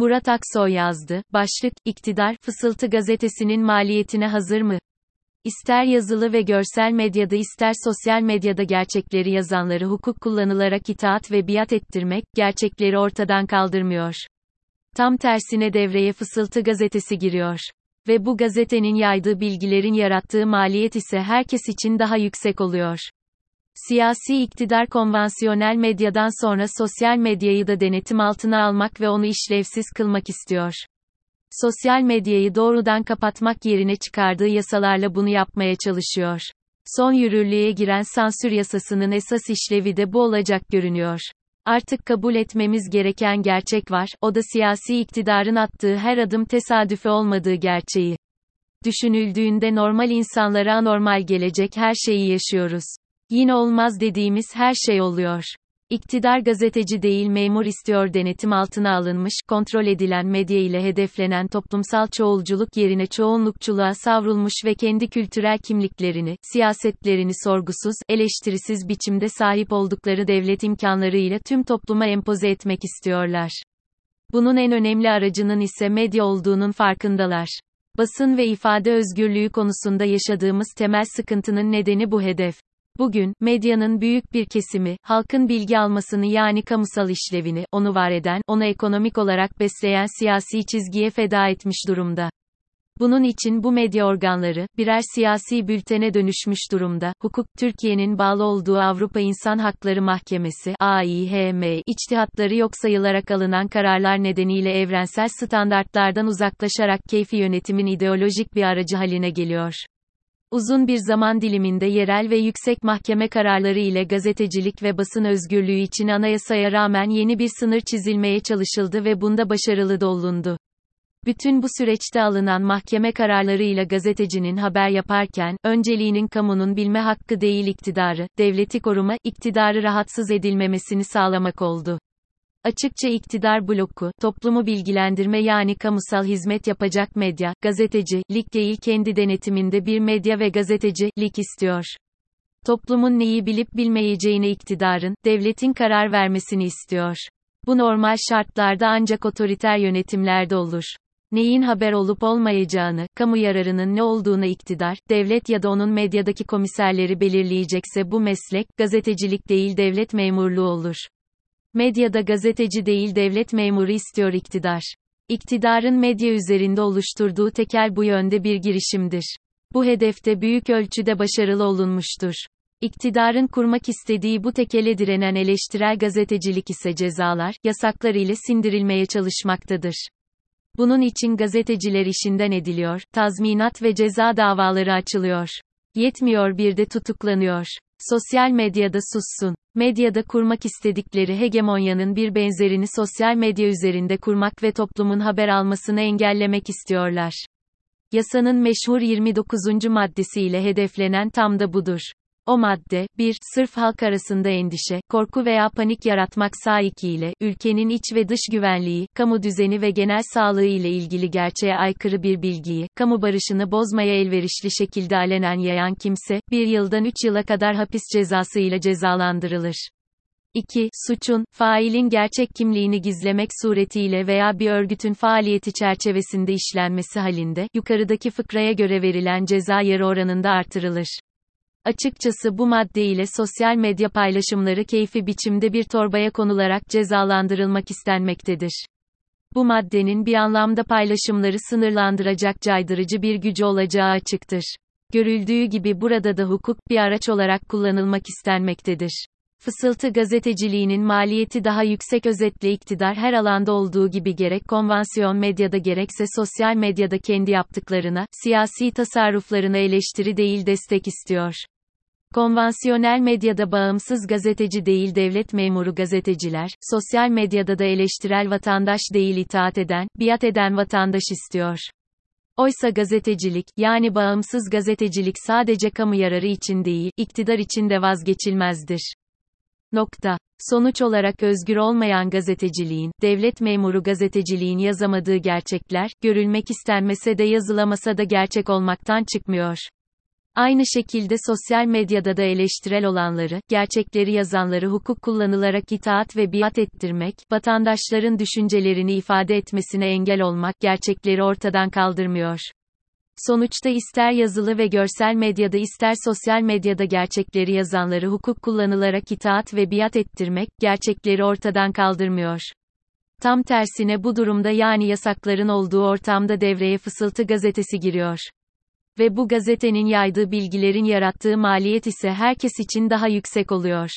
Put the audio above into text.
Murat Aksoy yazdı. Başlık, İktidar, Fısıltı gazetesinin maliyetine hazır mı? İster yazılı ve görsel medyada ister sosyal medyada gerçekleri yazanları hukuk kullanılarak itaat ve biat ettirmek, gerçekleri ortadan kaldırmıyor. Tam tersine devreye Fısıltı gazetesi giriyor. Ve bu gazetenin yaydığı bilgilerin yarattığı maliyet ise herkes için daha yüksek oluyor. Siyasi iktidar konvansiyonel medyadan sonra sosyal medyayı da denetim altına almak ve onu işlevsiz kılmak istiyor. Sosyal medyayı doğrudan kapatmak yerine çıkardığı yasalarla bunu yapmaya çalışıyor. Son yürürlüğe giren sansür yasasının esas işlevi de bu olacak görünüyor. Artık kabul etmemiz gereken gerçek var, o da siyasi iktidarın attığı her adım tesadüfe olmadığı gerçeği. Düşünüldüğünde normal insanlara anormal gelecek her şeyi yaşıyoruz. Yine olmaz dediğimiz her şey oluyor. İktidar gazeteci değil memur istiyor denetim altına alınmış, kontrol edilen medya ile hedeflenen toplumsal çoğulculuk yerine çoğunlukçuluğa savrulmuş ve kendi kültürel kimliklerini, siyasetlerini sorgusuz, eleştirisiz biçimde sahip oldukları devlet imkanlarıyla tüm topluma empoze etmek istiyorlar. Bunun en önemli aracının ise medya olduğunun farkındalar. Basın ve ifade özgürlüğü konusunda yaşadığımız temel sıkıntının nedeni bu hedef. Bugün, medyanın büyük bir kesimi, halkın bilgi almasını yani kamusal işlevini, onu var eden, onu ekonomik olarak besleyen siyasi çizgiye feda etmiş durumda. Bunun için bu medya organları, birer siyasi bültene dönüşmüş durumda. Hukuk, Türkiye'nin bağlı olduğu Avrupa İnsan Hakları Mahkemesi, AİHM, içtihatları yok sayılarak alınan kararlar nedeniyle evrensel standartlardan uzaklaşarak keyfi yönetimin ideolojik bir aracı haline geliyor. Uzun bir zaman diliminde yerel ve yüksek mahkeme kararları ile gazetecilik ve basın özgürlüğü için anayasaya rağmen yeni bir sınır çizilmeye çalışıldı ve bunda başarılı da. Bütün bu süreçte alınan mahkeme kararlarıyla gazetecinin haber yaparken, önceliğinin kamunun bilme hakkı değil iktidarı, devleti koruma, iktidarı rahatsız edilmemesini sağlamak oldu. Açıkça iktidar bloku, toplumu bilgilendirme yani kamusal hizmet yapacak medya, gazeteci, lik değil kendi denetiminde bir medya ve gazeteci, lik istiyor. Toplumun neyi bilip bilmeyeceğine iktidarın, devletin karar vermesini istiyor. Bu normal şartlarda ancak otoriter yönetimlerde olur. Neyin haber olup olmayacağını, kamu yararının ne olduğunu iktidar, devlet ya da onun medyadaki komiserleri belirleyecekse bu meslek, gazetecilik değil devlet memurluğu olur. Medyada gazeteci değil devlet memuru istiyor iktidar. İktidarın medya üzerinde oluşturduğu tekel bu yönde bir girişimdir. Bu hedefte büyük ölçüde başarılı olunmuştur. İktidarın kurmak istediği bu tekele direnen eleştirel gazetecilik ise cezalar, yasaklar ile sindirilmeye çalışmaktadır. Bunun için gazeteciler işinden ediliyor, tazminat ve ceza davaları açılıyor. Yetmiyor bir de tutuklanıyor. Sosyal medyada sussun. Medyada kurmak istedikleri hegemonyanın bir benzerini sosyal medya üzerinde kurmak ve toplumun haber almasını engellemek istiyorlar. Yasanın meşhur 29. maddesiyle hedeflenen tam da budur. O madde, 1. Sırf halk arasında endişe, korku veya panik yaratmak saikiyle, ülkenin iç ve dış güvenliği, kamu düzeni ve genel sağlığı ile ilgili gerçeğe aykırı bir bilgiyi, kamu barışını bozmaya elverişli şekilde alenen yayan kimse, bir yıldan 3 yıla kadar hapis cezası ile cezalandırılır. 2. Suçun, failin gerçek kimliğini gizlemek suretiyle veya bir örgütün faaliyeti çerçevesinde işlenmesi halinde, yukarıdaki fıkraya göre verilen ceza yarı oranında artırılır. Açıkçası bu madde ile sosyal medya paylaşımları keyfi biçimde bir torbaya konularak cezalandırılmak istenmektedir. Bu maddenin bir anlamda paylaşımları sınırlandıracak caydırıcı bir gücü olacağı açıktır. Görüldüğü gibi burada da hukuk bir araç olarak kullanılmak istenmektedir. Fısıltı gazeteciliğinin maliyeti daha yüksek özetle iktidar her alanda olduğu gibi gerek konvansiyon medyada gerekse sosyal medyada kendi yaptıklarına, siyasi tasarruflarına eleştiri değil destek istiyor. Konvansiyonel medyada bağımsız gazeteci değil devlet memuru gazeteciler, sosyal medyada da eleştirel vatandaş değil itaat eden, biat eden vatandaş istiyor. Oysa gazetecilik, yani bağımsız gazetecilik sadece kamu yararı için değil, iktidar için de vazgeçilmezdir. Nokta. Sonuç olarak özgür olmayan gazeteciliğin, devlet memuru gazeteciliğin yazamadığı gerçekler, görülmek istenmese de yazılamasa da gerçek olmaktan çıkmıyor. Aynı şekilde sosyal medyada da eleştirel olanları, gerçekleri yazanları hukuk kullanılarak itaat ve biat ettirmek, vatandaşların düşüncelerini ifade etmesine engel olmak gerçekleri ortadan kaldırmıyor. Sonuçta ister yazılı ve görsel medyada ister sosyal medyada gerçekleri yazanları hukuk kullanılarak itaat ve biat ettirmek, gerçekleri ortadan kaldırmıyor. Tam tersine bu durumda yani yasakların olduğu ortamda devreye Fısıltı gazetesi giriyor. Ve bu gazetenin yaydığı bilgilerin yarattığı maliyet ise herkes için daha yüksek oluyor.